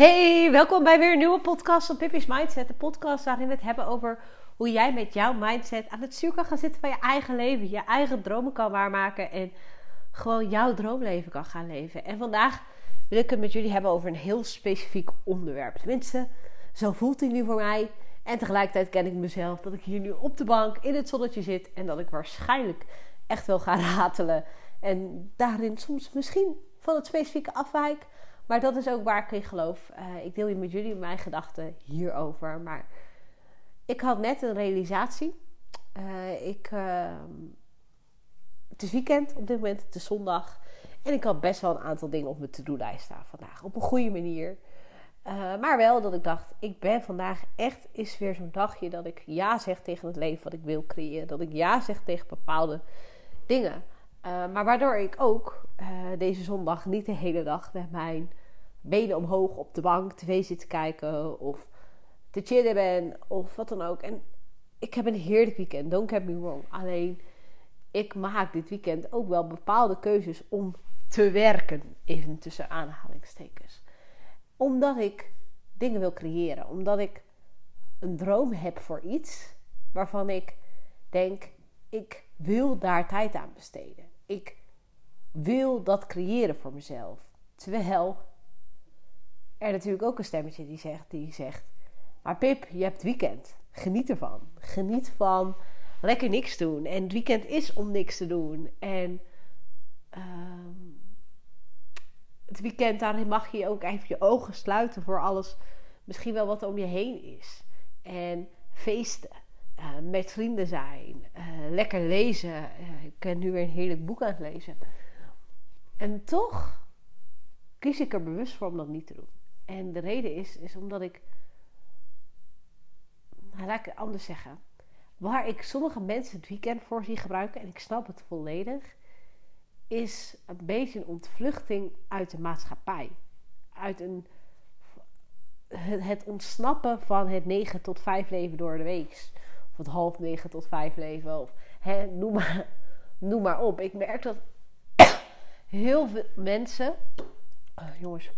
Hey, welkom bij weer een nieuwe podcast van Pippi's Mindset. De podcast waarin we het hebben over hoe jij met jouw mindset aan het stuur kan gaan zitten van je eigen leven. Je eigen dromen kan waarmaken en gewoon jouw droomleven kan gaan leven. En vandaag wil ik het met jullie hebben over een heel specifiek onderwerp. Tenminste, zo voelt hij nu voor mij. En tegelijkertijd ken ik mezelf dat ik hier nu op de bank in het zonnetje zit. En dat ik waarschijnlijk echt wel ga ratelen. En daarin soms misschien van het specifieke afwijk. Maar dat is ook waar ik in geloof. Uh, ik deel je met jullie mijn gedachten hierover. Maar ik had net een realisatie. Uh, ik, uh, het is weekend op dit moment, het is zondag. En ik had best wel een aantal dingen op mijn to-do-lijst staan vandaag. Op een goede manier. maar wel dat ik dacht, ik ben vandaag echt is weer zo'n dagje dat ik ja zeg tegen het leven wat ik wil creëren. Dat ik ja zeg tegen bepaalde dingen. maar waardoor ik ook deze zondag niet de hele dag met mijn benen omhoog op de bank tv zit te kijken of te chillen ben of wat dan ook. En ik heb een heerlijk weekend, don't get me wrong. Alleen ik maak dit weekend ook wel bepaalde keuzes om te werken, even tussen aanhalingstekens. Omdat ik dingen wil creëren, omdat ik een droom heb voor iets waarvan ik denk, ik wil daar tijd aan besteden. Ik wil dat creëren voor mezelf. Terwijl er natuurlijk ook een stemmetje die zegt, die zegt: Maar Pip, je hebt weekend. Geniet ervan. Geniet van lekker niks doen. En het weekend is om niks te doen. En uh, het weekend, daarin mag je ook even je ogen sluiten voor alles. Misschien wel wat om je heen is. En feesten. Uh, met vrienden zijn. Uh, lekker lezen. Uh, ik ben nu weer een heerlijk boek aan het lezen. En toch kies ik er bewust voor om dat niet te doen. En de reden is, is omdat ik, nou, laat ik het anders zeggen, waar ik sommige mensen het weekend voor zie gebruiken, en ik snap het volledig, is een beetje een ontvluchting uit de maatschappij. Uit een, het, ontsnappen van het 9 tot 5 leven door de week. Of het half 9 tot 5 leven. Of hè, noem, maar, noem maar op. Ik merk dat heel veel mensen. Uh, jongens,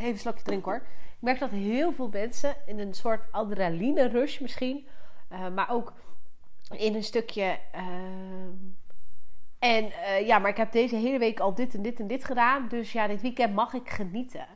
Even een slokje drinken hoor. Ik merk dat heel veel mensen in een soort adrenaline rush misschien. Uh, maar ook in een stukje. Uh, en uh, ja, maar ik heb deze hele week al dit en dit en dit gedaan. Dus ja, dit weekend mag ik genieten.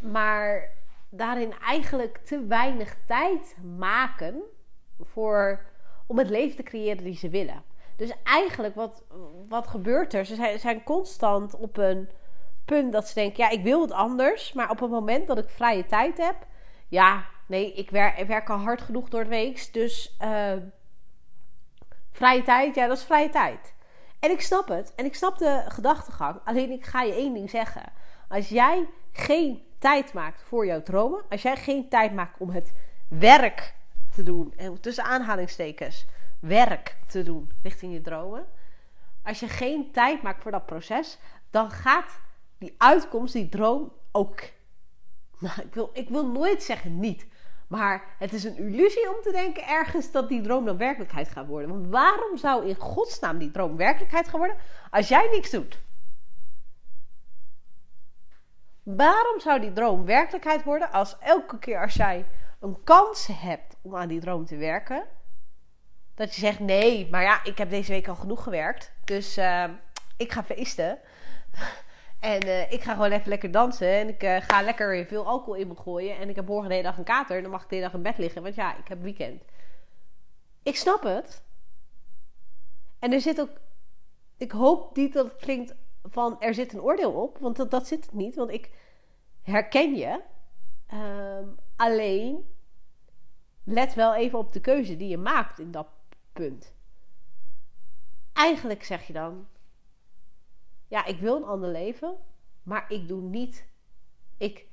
Maar daarin eigenlijk te weinig tijd maken voor, om het leven te creëren die ze willen. Dus eigenlijk, wat, wat gebeurt er? Ze zijn constant op een punt dat ze denken: ja, ik wil het anders. Maar op het moment dat ik vrije tijd heb, ja, nee, ik werk, werk al hard genoeg door de week. Dus uh, vrije tijd, ja, dat is vrije tijd. En ik snap het. En ik snap de gedachtegang. Alleen ik ga je één ding zeggen. Als jij geen tijd maakt voor jouw dromen, als jij geen tijd maakt om het werk te doen, en tussen aanhalingstekens, werk te doen richting je dromen. Als je geen tijd maakt voor dat proces, dan gaat die uitkomst, die droom ook. Nou, ik wil, ik wil nooit zeggen niet. Maar het is een illusie om te denken ergens dat die droom dan werkelijkheid gaat worden. Want waarom zou in godsnaam die droom werkelijkheid gaan worden als jij niks doet? Waarom zou die droom werkelijkheid worden als elke keer als jij een kans hebt om aan die droom te werken, dat je zegt: nee, maar ja, ik heb deze week al genoeg gewerkt, dus uh, ik ga feesten. En uh, ik ga gewoon even lekker dansen. En ik uh, ga lekker veel alcohol in me gooien. En ik heb morgen de hele dag een kater. En dan mag ik de hele dag in bed liggen. Want ja, ik heb weekend. Ik snap het. En er zit ook. Ik hoop niet dat het klinkt van er zit een oordeel op. Want dat, dat zit het niet. Want ik herken je. Um, alleen let wel even op de keuze die je maakt in dat punt. Eigenlijk zeg je dan: ja, ik wil een ander leven, maar ik doe niet, ik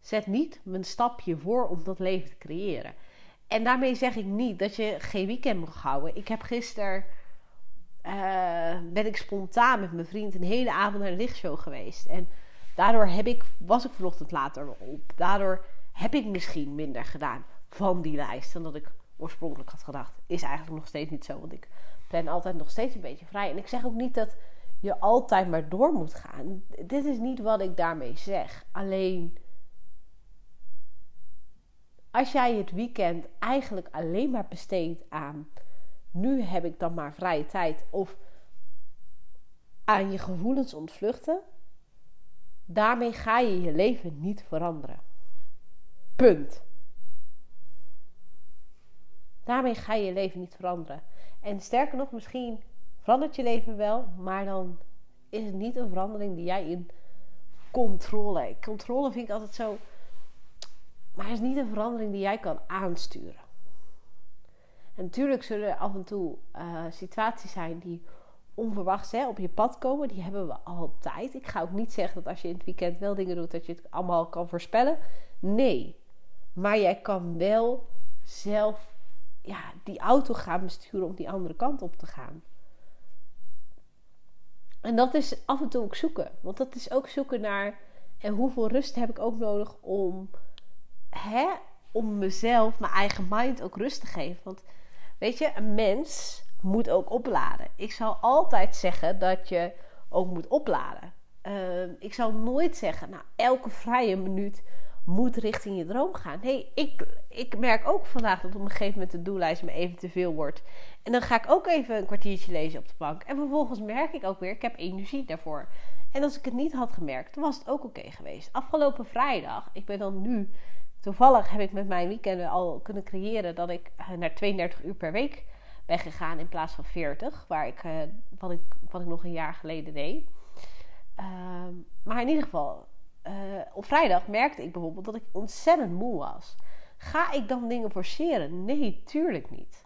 zet niet mijn stapje voor om dat leven te creëren. En daarmee zeg ik niet dat je geen weekend mag houden. Ik heb gisteren, uh, ben ik spontaan met mijn vriend een hele avond naar een lichtshow geweest. En daardoor heb ik, was ik vanochtend later op. Daardoor heb ik misschien minder gedaan van die lijst dan dat ik oorspronkelijk had gedacht. Is eigenlijk nog steeds niet zo, want ik ben altijd nog steeds een beetje vrij. En ik zeg ook niet dat je altijd maar door moet gaan. Dit is niet wat ik daarmee zeg. Alleen als jij het weekend eigenlijk alleen maar besteedt aan nu heb ik dan maar vrije tijd of aan je gevoelens ontvluchten, daarmee ga je je leven niet veranderen. Punt. Daarmee ga je je leven niet veranderen. En sterker nog, misschien verandert je leven wel, maar dan is het niet een verandering die jij in controle. Controle vind ik altijd zo. Maar het is niet een verandering die jij kan aansturen. En natuurlijk zullen er af en toe uh, situaties zijn die onverwachts hè, op je pad komen. Die hebben we altijd. Ik ga ook niet zeggen dat als je in het weekend wel dingen doet, dat je het allemaal kan voorspellen. Nee. Maar jij kan wel zelf ja, die auto gaan besturen om die andere kant op te gaan. En dat is af en toe ook zoeken. Want dat is ook zoeken naar. En hoeveel rust heb ik ook nodig om. Hè, om mezelf, mijn eigen mind ook rust te geven. Want weet je, een mens moet ook opladen. Ik zal altijd zeggen dat je ook moet opladen. Ehm, ik zal nooit zeggen, nou, elke vrije minuut moet richting je droom gaan. hey, ik, ik merk ook vandaag dat op een gegeven moment de doellijst me even te veel wordt. En dan ga ik ook even een kwartiertje lezen op de bank. En vervolgens merk ik ook weer, ik heb energie daarvoor. En als ik het niet had gemerkt, dan was het ook oké geweest. Afgelopen vrijdag, ik ben dan nu, toevallig heb ik met mijn weekenden al kunnen creëren dat ik eh, naar 32 uur per week ben gegaan in plaats van 40, waar ik, uh, wat, ik, wat ik nog een jaar geleden deed. Ehm, maar in ieder geval, uh, op vrijdag merkte ik bijvoorbeeld dat ik ontzettend moe was. Ga ik dan dingen forceren? Nee, tuurlijk niet.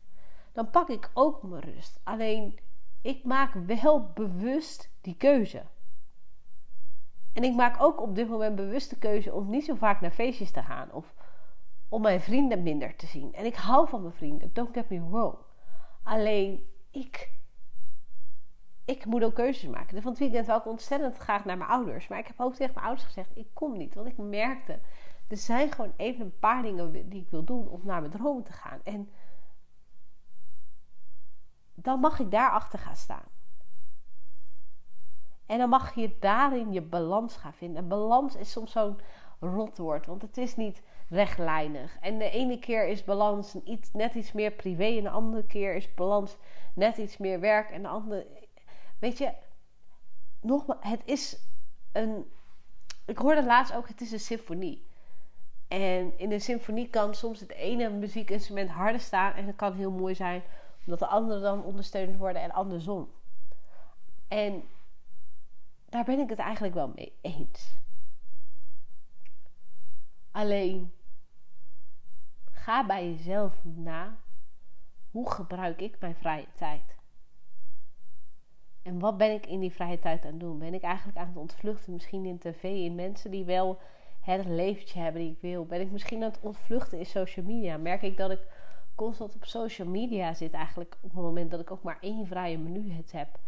Dan pak ik ook mijn rust. Alleen ik maak wel bewust die keuze. En ik maak ook op dit moment bewust de keuze om niet zo vaak naar feestjes te gaan. Of om mijn vrienden minder te zien. En ik hou van mijn vrienden, don't get me wrong. Alleen ik ik moet ook keuzes maken. Van het weekend wou ik ontzettend graag naar mijn ouders. Maar ik heb ook tegen mijn ouders gezegd: ik kom niet. Want ik merkte, er zijn gewoon even een paar dingen die ik wil doen om naar mijn droom te gaan. En dan mag ik daarachter gaan staan. En dan mag je daarin je balans gaan vinden. En balans is soms zo'n rotwoord, want het is niet rechtlijnig. En de ene keer is balans net iets meer privé, en de andere keer is balans net iets meer werk. En de andere Weet je, nogmaals, het is een. Ik hoorde laatst ook, het is een symfonie. En in een symfonie kan soms het ene muziekinstrument harder staan. En het kan heel mooi zijn, omdat de andere dan ondersteund worden en andersom. En daar ben ik het eigenlijk wel mee eens. Alleen ga bij jezelf na. Hoe gebruik ik mijn vrije tijd? En wat ben ik in die vrije tijd aan het doen? Ben ik eigenlijk aan het ontvluchten, misschien in tv, in mensen die wel het leventje hebben die ik wil? Ben ik misschien aan het ontvluchten in social media? Merk ik dat ik constant op social media zit, eigenlijk op het moment dat ik ook maar één vrije minuut heb?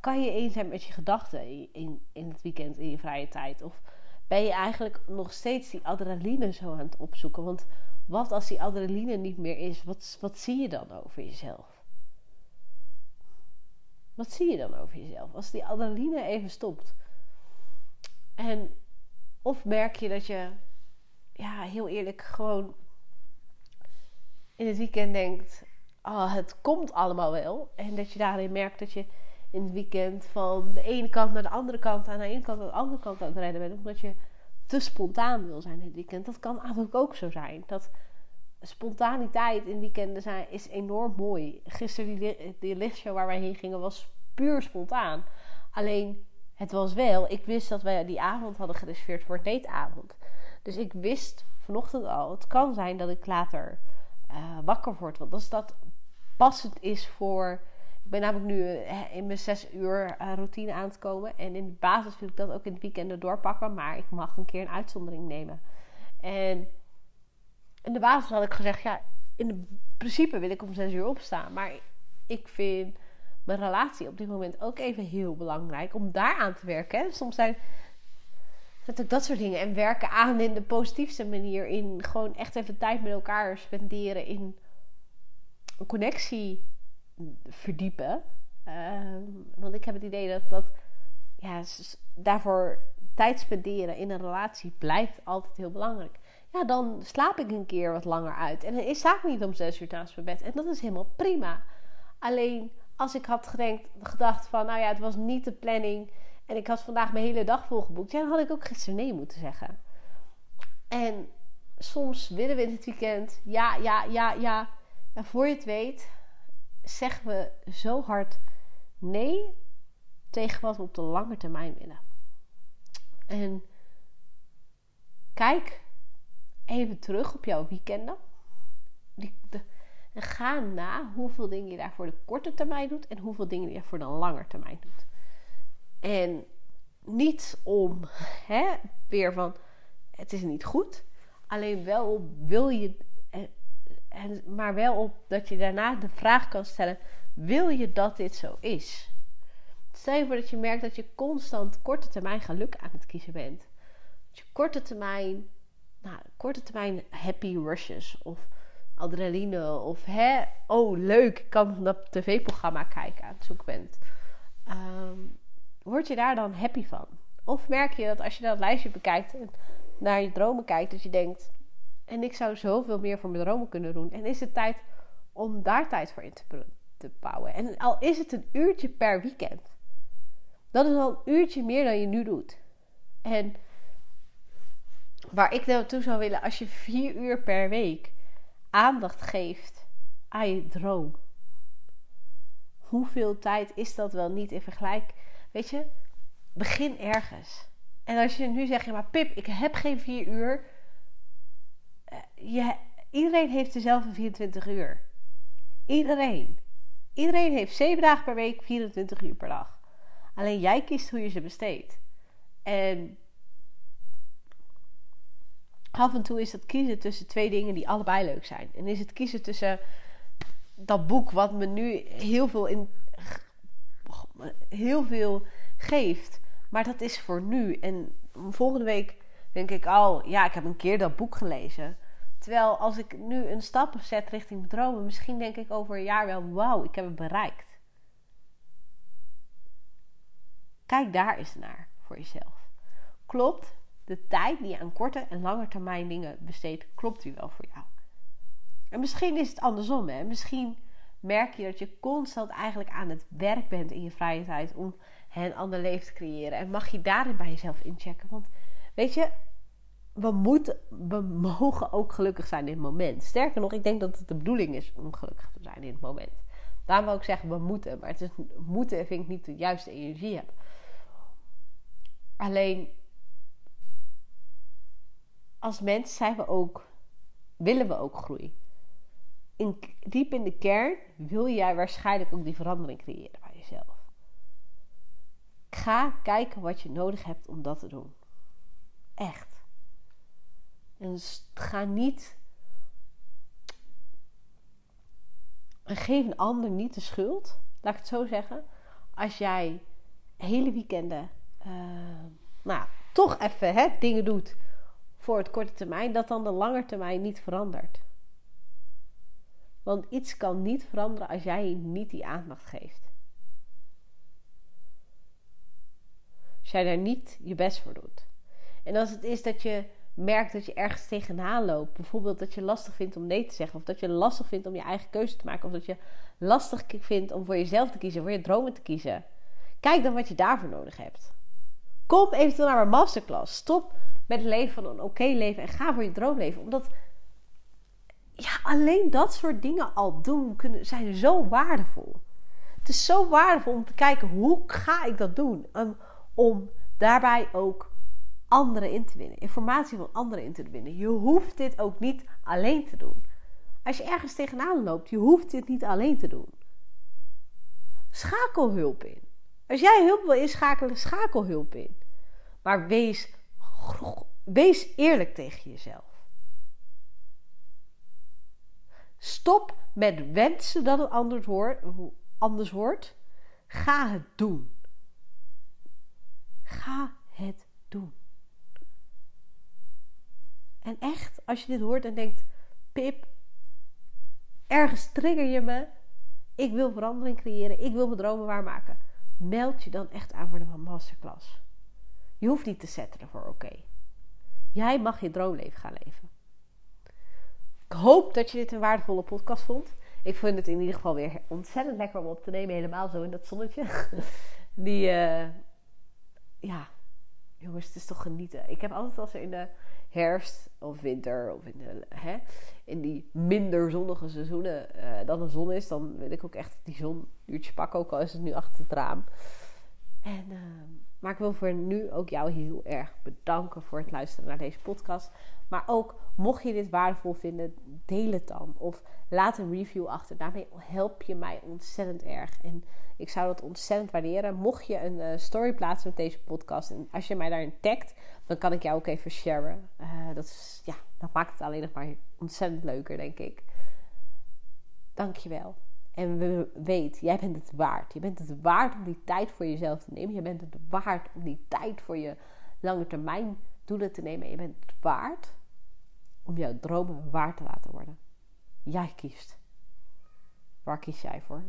Kan je eens zijn met je gedachten in, in het weekend, in je vrije tijd? Of ben je eigenlijk nog steeds die adrenaline zo aan het opzoeken? Want wat als die adrenaline niet meer is? Wat, wat zie je dan over jezelf? Wat zie je dan over jezelf als die adrenaline even stopt? En of merk je dat je, ja, heel eerlijk, gewoon in het weekend denkt: oh, het komt allemaal wel. En dat je daarin merkt dat je in het weekend van de ene kant naar de andere kant, aan de ene kant naar de andere kant aan het rijden bent, omdat je te spontaan wil zijn het weekend. Dat kan eigenlijk ook zo zijn. Dat spontaniteit in weekenden zijn, is enorm mooi. Gisteren die, lichtshow waar wij heen gingen was puur spontaan. Alleen het was wel, ik wist dat wij die avond hadden gereserveerd voor dateavond. Dus ik wist vanochtend al, het kan zijn dat ik later uh, wakker word. Want als dat passend is voor. Ik ben namelijk nu eh, in mijn zes uur uh, routine aan het komen. En in de basis wil ik dat ook in het weekend doorpakken. Maar ik mag een keer een uitzondering nemen. En in de basis had ik gezegd, ja, in principe wil ik om zes uur opstaan. Maar ik vind mijn relatie op dit moment ook even heel belangrijk om daar aan te werken. Soms zijn ook dat soort dingen. En werken aan in de positiefste manier. In gewoon echt even tijd met elkaar spenderen. In een connectie verdiepen. Ehm, want ik heb het idee dat, dat ja, daarvoor tijd spenderen in een relatie blijft altijd heel belangrijk. Ja, dan slaap ik een keer wat langer uit. En dan is zaak niet om zes uur naast mijn bed. En dat is helemaal prima. Alleen als ik had gedenkt, gedacht van, nou ja, het was niet de planning. En ik had vandaag mijn hele dag volgeboekt. Ja, dan had ik ook gisteren nee moeten zeggen. En soms willen we in het weekend, ja, ja, ja, ja. En voor je het weet, zeggen we zo hard nee tegen wat we op de lange termijn willen. En kijk even terug op jouw weekenden. En ga na hoeveel dingen je daar voor de korte termijn doet en hoeveel dingen je voor de lange termijn doet. En niet om hè, weer van het is niet goed. Alleen wel op wil je. En, maar wel op dat je daarna de vraag kan stellen: wil je dat dit zo is? Stel je voor dat je merkt dat je constant korte termijn geluk aan het kiezen bent. Dat je korte termijn, nou, korte termijn happy rushes of adrenaline of hè, oh leuk, ik kan dat tv-programma kijken aan het zoeken bent. Um, word je daar dan happy van? Of merk je dat als je dat lijstje bekijkt en naar je dromen kijkt, dat je denkt: en ik zou zoveel meer voor mijn dromen kunnen doen. En is het tijd om daar tijd voor in te, te bouwen? En al is het een uurtje per weekend, dat is al een uurtje meer dan je nu doet. En waar ik naartoe zou willen, als je vier uur per week aandacht geeft aan je droom. Hoeveel tijd is dat wel niet in vergelijk? Weet je, begin ergens. En als je nu zegt, ja, maar Pip, ik heb geen vier uur. Eh, je, iedereen heeft dezelfde 24 uur. Iedereen. Iedereen heeft 7 dagen per week, 24 uur per dag. Alleen jij kiest hoe je ze besteedt. En af en toe is het kiezen tussen twee dingen die allebei leuk zijn. En is het kiezen tussen dat boek wat me nu heel veel, in, heel veel geeft. Maar dat is voor nu. En volgende week denk ik al, ja, ik heb een keer dat boek gelezen. Terwijl als ik nu een stap zet richting dromen, misschien denk ik over een jaar wel, wauw, ik heb het bereikt. Kijk daar eens naar voor jezelf. Klopt de tijd die je aan korte en lange termijn dingen besteedt, klopt die wel voor jou? En misschien is het andersom. Hè? Misschien merk je dat je constant eigenlijk aan het werk bent in je vrije tijd om een ander leven te creëren. En mag je daarin bij jezelf inchecken. Want weet je, we, moeten, we mogen ook gelukkig zijn in het moment. Sterker nog, ik denk dat het de bedoeling is om gelukkig te zijn in het moment. Daarom wil ik zeggen, we moeten. Maar het is, moeten vind ik niet de juiste energie hebben. Alleen als mens zijn we ook, willen we ook groei. In, diep in de kern wil jij waarschijnlijk ook die verandering creëren bij jezelf. Ga kijken wat je nodig hebt om dat te doen. Echt. En ga niet. En geef een ander niet de schuld, laat ik het zo zeggen. Als jij hele weekenden, uh, nou, toch even hè, dingen doet voor het korte termijn, dat dan de lange termijn niet verandert. Want iets kan niet veranderen als jij niet die aandacht geeft. Als jij daar niet je best voor doet. En als het is dat je merkt dat je ergens tegenaan loopt, bijvoorbeeld dat je lastig vindt om nee te zeggen, of dat je lastig vindt om je eigen keuze te maken, of dat je lastig vindt om voor jezelf te kiezen, voor je dromen te kiezen, kijk dan wat je daarvoor nodig hebt. Kom eventueel naar mijn masterclass. Stop met het leven van een oké leven en ga voor je droomleven. Omdat ja, alleen dat soort dingen al doen kunnen, zijn zo waardevol. Het is zo waardevol om te kijken hoe ga ik dat doen. Om daarbij ook anderen in te winnen. Informatie van anderen in te winnen. Je hoeft dit ook niet alleen te doen. Als je ergens tegenaan loopt, je hoeft dit niet alleen te doen. Schakel hulp in. Als jij hulp wil inschakelen, schakel hulp in. Maar wees wees eerlijk tegen jezelf. Stop met wensen dat het anders wordt. Anders. Ga het doen. Ga het doen. En echt, als je dit hoort en denkt: Pip, ergens trigger je me. Ik wil verandering creëren. Ik wil mijn dromen waarmaken. Meld je dan echt aan voor de masterclass. Je hoeft niet te zetten voor oké. Jij mag je droomleven gaan leven. Ik hoop dat je dit een waardevolle podcast vond. Ik vind het in ieder geval weer ontzettend lekker om op te nemen. Helemaal zo in dat zonnetje. Die, uh, ja, jongens, het is toch genieten. Ik heb altijd als er in de herfst of winter of in, de, hè, in die minder zonnige seizoenen uh, dan de zon is, dan wil ik ook echt die zon uurtje pakken, ook al is het nu achter het raam. En, uh, maar ik wil voor nu ook jou heel erg bedanken voor het luisteren naar deze podcast. Maar ook, mocht je dit waardevol vinden, deel het dan. Of laat een review achter. Daarmee help je mij ontzettend erg. En ik zou dat ontzettend waarderen. Mocht je een uh, story plaatsen met deze podcast. En als je mij daarin tagt, dan kan ik jou ook even sharen. Uh, dat, is, ja, dat maakt het alleen nog maar ontzettend leuker, denk ik. Dankjewel. En we, weet, jij bent het waard. Je bent het waard om die tijd voor jezelf te nemen. Je bent het waard om die tijd voor je lange termijn doelen te nemen. En je bent het waard om jouw dromen waar te laten worden. Jij kiest. Waar kies jij voor?